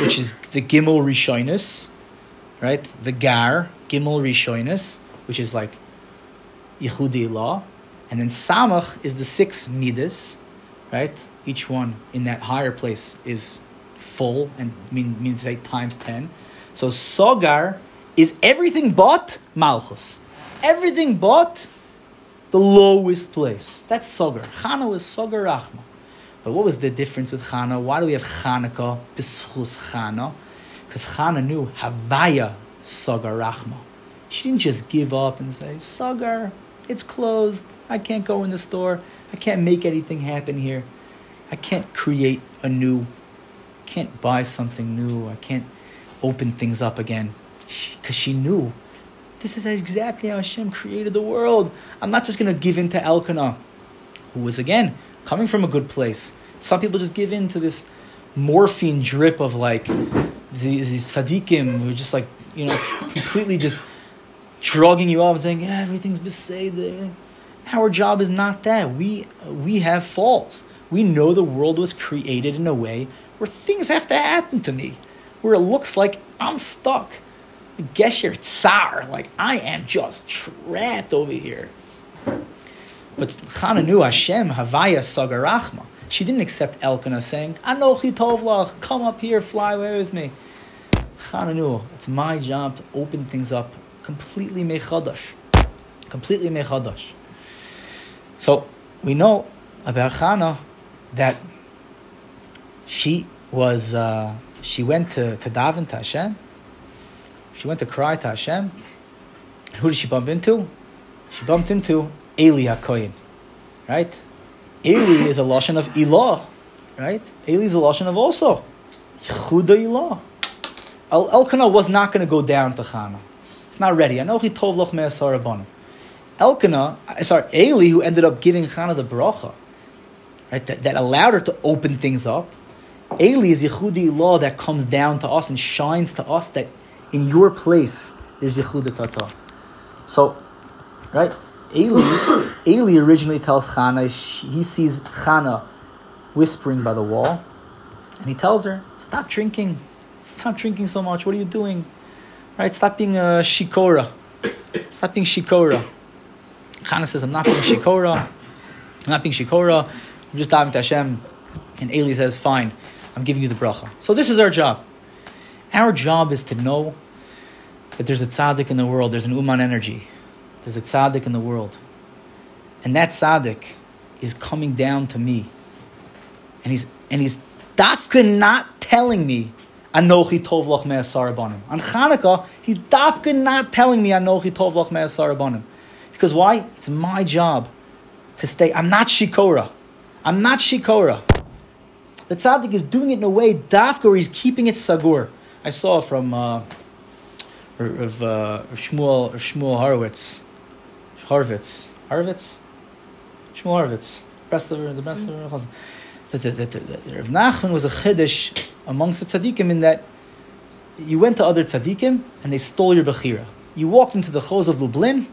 which is the Gimel Rishoinus, right? The Gar, Gimel Rishoinus, which is like Yichuda Ilah, and then Samach is the six Midas, right? Each one in that higher place is full and mean, means eight times ten. So Sogar is everything but Malchus. Everything but the lowest place. That's Sogar. Chana is Sogar Rachma. But what was the difference with Chana? Why do we have Chanukah, B'schus Chana? Because Chana knew Havaya Sagar Rachma. She didn't just give up and say, Sagar, it's closed. I can't go in the store. I can't make anything happen here. I can't create a new, can't buy something new. I can't open things up again. Because she, knew this is exactly how Hashem created the world. I'm not just going to give in to Elkanah, who was, again, coming from a good place. Some people just give in to this morphine drip of like these, these tzaddikim who are just like, you know, completely just drugging you up and saying, yeah, everything's beseder. Our job is not that. We, we have faults. We know the world was created in a way where things have to happen to me, where it looks like I'm stuck. Gesher tsar, like I am just trapped over here. But Chana knew Hashem Havaya Sagarachma. She didn't accept Elkanah saying, Anochi Tovlach, come up here, fly away with me. Chana knew it's my job to open things up completely mechadash. Completely mechadash. So we know about Chana that she was uh, she went to, to daven to Hashem. She went to cry to Hashem. Who did she bump into? She bumped into Eli HaKoyin, right? Eli is a lashon of Ilah, right? Eli is a lashon of also Yichuda Ilah. El- Elkanah was not going to go down to Chana. It's not ready. I know he told loch me'asar Elkanah, uh, sorry, Eli, who ended up giving Chana the bracha, right? That, that allowed her to open things up. Eli is Yichuda Ilah that comes down to us and shines to us that in your place there's Yichuda Tata. So, right? Eli, Eli originally tells Chana, he sees Chana whispering by the wall, and he tells her, Stop drinking. Stop drinking so much. What are you doing? Right? Stop being a shikora. Stop being shikora. Chana says, I'm not being shikora. I'm not being shikora. I'm just diving to Hashem. And Eli says, Fine, I'm giving you the bracha. So this is our job. Our job is to know that there's a tzaddik in the world, there's an uman energy. There's a tzaddik in the world. And that tzaddik is coming down to me. And he's and he's dafka not telling me Anochi tov lach me'asarabanim. On Chanukah, he's dafka not telling me Anochi tov lach me'asarabanim. Because why? It's my job to stay. I'm not shikora. I'm not shikora. The tzaddik is doing it in a way dafka where he's keeping it sagur. I saw from uh, of, uh, Shmuel, Shmuel Horowitz. Horvitz. Horvitz? Shmuel. Best of the best of the that, that, that, that Rav Nachman was a chiddush amongst the tzaddikim in that you went to other tzaddikim and they stole your bechira. You walked into the choz of Lublin,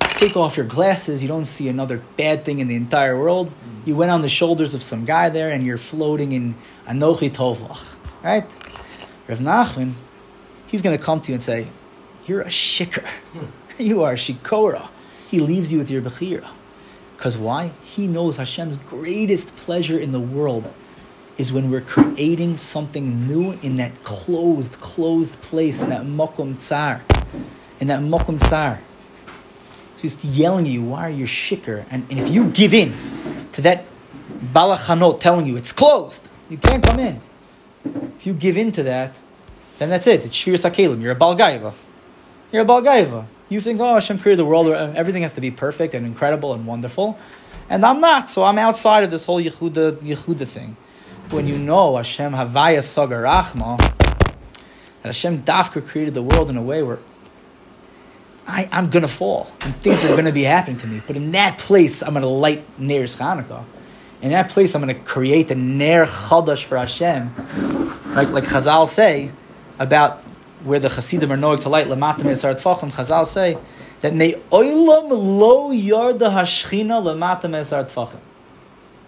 take off your glasses, you don't see another bad thing in the entire world. You went on the shoulders of some guy there and you're floating in Anochi Tovlach. Right? Rav Nachman, he's going to come to you and say, You're a shikr. you are a shikora he leaves you with your Bechira. Because why? He knows Hashem's greatest pleasure in the world is when we're creating something new in that closed, closed place, in that Mokum Tsar. In that Mokum Tsar. So he's yelling at you, why are you shikr? And, and if you give in to that balachanot telling you it's closed, you can't come in. If you give in to that, then that's it. It's Shvir Sakelim. You're a Balgaiva. You're a Balgaiva. You think, oh, Hashem created the world where um, everything has to be perfect and incredible and wonderful. And I'm not, so I'm outside of this whole Yehuda, Yehuda thing. When you know Hashem Havaya Sagar Rachma, that Hashem Dafka created the world in a way where I, I'm going to fall and things are going to be happening to me. But in that place, I'm going to light Ner Chanukah. In that place, I'm going to create a Ner Chadash for Hashem. Like, like Chazal say about where the Hasidim are knowing to light lemata me'esar tfachim, Chazal say that may oilam lo yarda hashchina lemata me'esar tfachim.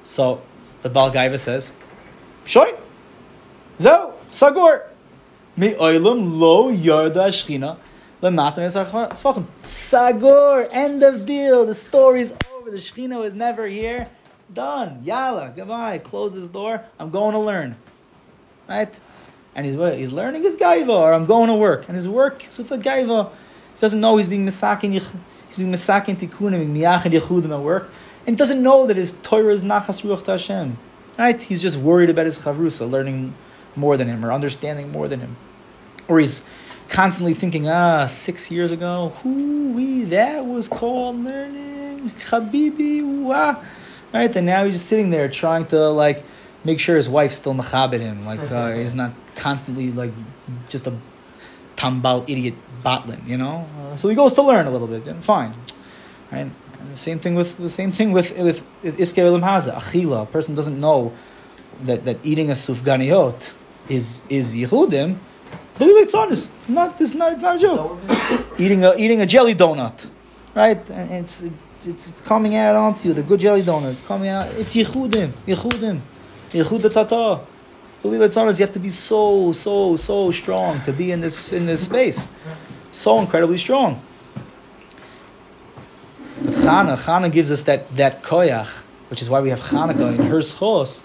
So the Baal Gaiva says, Shoy, zo, sagur. May oilam lo yarda hashchina lemata me'esar tfachim. Sagur, end of deal. The story's over. The Shechina was never here. Done. Yalla, goodbye. Close this door. I'm going to learn. Right? And he's? He's learning his gaiva, or I'm going to work, and his work is with a gaiva. He doesn't know he's being misakin, he's being misakin tikkunim, miyachin yechudim at work, and doesn't know that his Torah is nachas ruach to Hashem. Right? He's just worried about his chavrusa, learning more than him, or understanding more than him, or he's constantly thinking, ah, six years ago, who we that was called learning, Habibi, wah. right? And now he's just sitting there trying to like make sure his wife's still machabed him, like uh, he's not constantly like just a tambal idiot botlin, you know. Uh, so he goes to learn a little bit, and fine, right? And the same thing with the same thing with with olam haza achila. A person doesn't know that, that eating a sufganiot is is yichudim. Believe it's honest. Not this not, not a joke. eating a eating a jelly donut, right? And it's it's, it's coming out onto you. The good jelly donut coming out. It's yichudim, yichudim, yichud tata. Believe. You have to be so so so strong to be in this in this space. So incredibly strong. But Chana, Chana gives us that that koyach, which is why we have Chanukah in her schos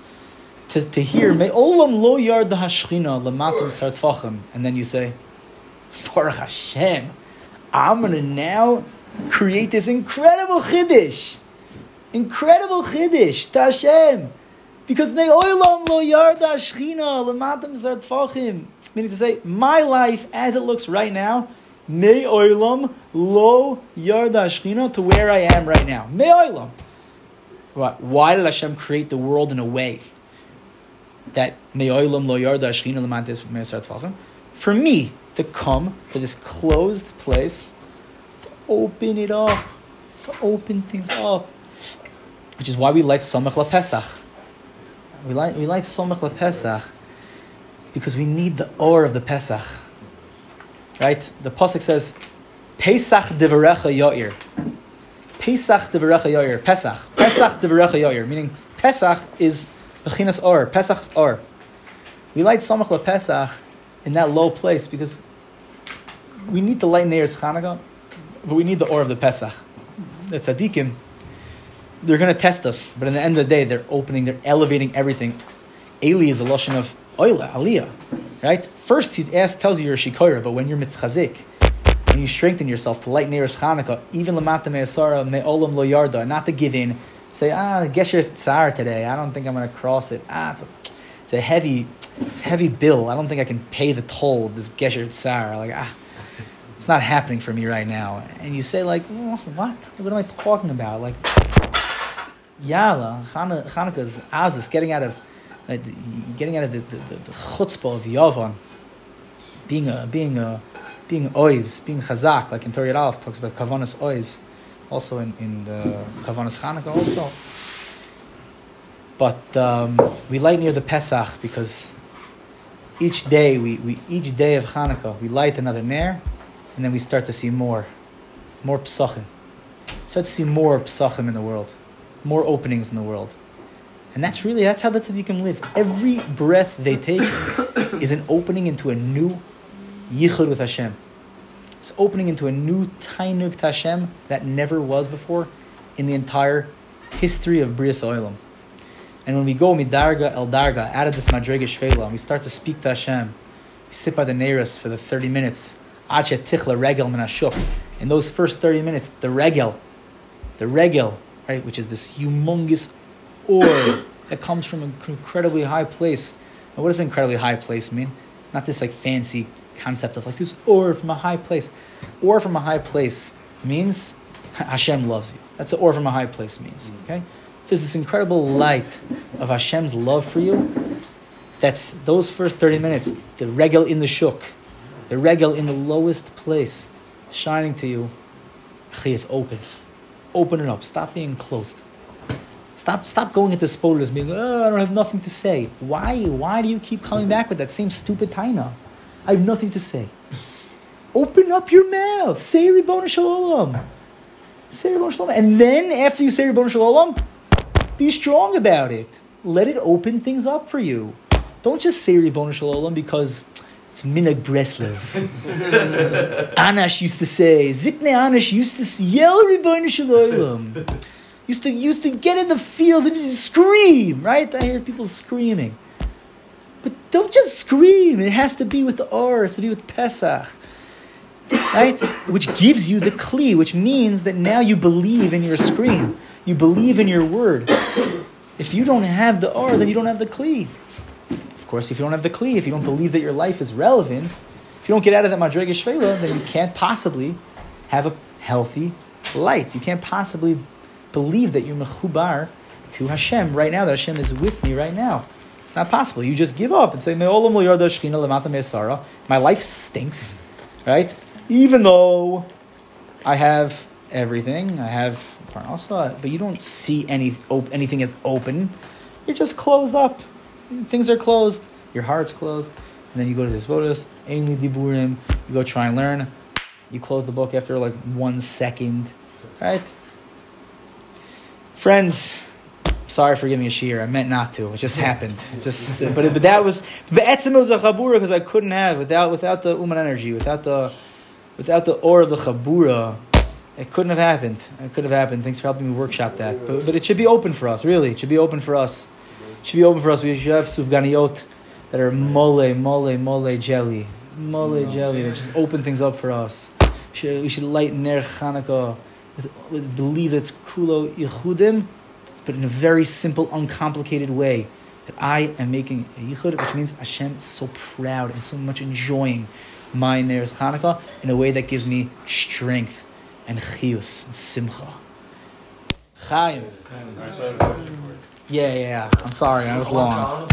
to, to hear Me'olam lo yard the hashchina lamatim sartfachim, and then you say, Baruch Hashem, I'm gonna now create this incredible chiddush, incredible chiddush to Hashem, because Me'olam lo yard the hashchina lamatim sartfachim, meaning to say, my life as it looks right now. Me'olam lo yard the hashchina to where I am right now. Me'olam. Why did Hashem create the world in a way that me'olam lo yarda shchina tfachim, for me to come to this closed place, to open it up, to open things up, which is why we light Somach LaPesach. We light, we light Somach LaPesach because we need the or of the Pesach. Right? The Pasuk says, Pesach devarecha yair. Pesach devarecha yair. Pesach. Pesach devarecha yair. Meaning, Pesach is Bechinas Or, Pesach's Or. We light Samach Pesach in that low place because we need to light Neir's Chanukah, but we need the Or of the Pesach. The tzaddikim, they're going to test us, but in the end of the day, they're opening, they're elevating everything. Eli is a lotion of Oila, Aliyah, right? First, he asks, tells you you're a Shikoira, but when you're mitchazik, when you strengthen yourself to light Neir's Chanukah, even Lamata Me'asara, Me'olam Lo Yarda, not to give in, say, ah, Gesher tsar today. I don't think I'm going to cross it. Ah, it's a, it's a heavy, it's a heavy bill. I don't think I can pay the toll of this Gesher tsar. Like, ah, it's not happening for me right now. And you say, like, what? What am I talking about? Like, Yalla, Hanukkah's Azus, getting out of, like, getting out of the, the, the, the chutzpah of Yavan, being a, being a, being oiz, being chazak, like in Torah Aleph talks about kavanas oiz also in, in the Chavanas Chanukah also. But um, we light near the Pesach because each day we, we each day of Hanukkah we light another nair, and then we start to see more, more psachim. Start to see more psachim in the world, more openings in the world, and that's really that's how the tzaddikim live. Every breath they take is an opening into a new yichud with Hashem. It's opening into a new Tainuk Tashem that never was before in the entire history of Brias Oilam. And when we go midarga el darga out of this madrega shvela, and we start to speak to Hashem, we sit by the Neris for the 30 minutes. Ache tichla regel minashuk. In those first 30 minutes, the regel, the regel, right, which is this humongous or that comes from an incredibly high place. And what does incredibly high place mean? Not this like fancy concept of like this or from a high place. Or from a high place means Hashem loves you. That's what or from a high place means. Mm. Okay? There's this incredible light of Hashem's love for you. That's those first 30 minutes, the regel in the shuk, the regel in the lowest place, shining to you. is open. Open it up. Stop being closed. Stop, stop going into spoilers, being, oh, I don't have nothing to say. Why? Why do you keep coming back with that same stupid taina? I have nothing to say. Open up your mouth. Say Ribbon Shalom. Say Ribbon Shalom. And then after you say Ribbon Shalom, be strong about it. Let it open things up for you. Don't just say Ribbon Shalom because it's Minag Breslev. Anash used to say, Zipne Anash used to yell Ribbon Shalom. Used to, used to get in the fields and just scream, right? I hear people screaming. But don't just scream. It has to be with the R, It has to be with Pesach. Right? Which gives you the kli, which means that now you believe in your scream. You believe in your word. If you don't have the R, then you don't have the kli. Of course, if you don't have the kli, if you don't believe that your life is relevant, if you don't get out of that madrega shvela, then you can't possibly have a healthy light. You can't possibly believe that you're mechubar to Hashem right now. That Hashem is with me right now. It's not possible. You just give up and say. My life stinks, right? Even though I have everything, I have but you don't see any op- anything as open. You're just closed up. Things are closed. Your heart's closed, and then you go to this vodas, ainli diburim. You go try and learn. You close the book after like one second, right? Friends, sorry for giving a shear. I meant not to. It just happened. It just, but but that was but etzem was a chabura because I couldn't have without without the uman energy, without the without the or of the chabura. It couldn't have happened. It could have happened. Thanks for helping me workshop that. But, but it should be open for us, really. It should be open for us. It should be open for us. We should have sufganiyot that are mole, mole, mole jelly. Mole jelly that just open things up for us. We should, we should light Ner Chanukah with, with believe that's kulo yichudim, but in a very simple, uncomplicated way. That I am making a yichud, which means Hashem is so proud and so much enjoying my Ner Chanukah in a way that gives me strength and chiyus and simcha. Chaim. I just have a question for you. Yeah, yeah, yeah. I'm sorry, I was long.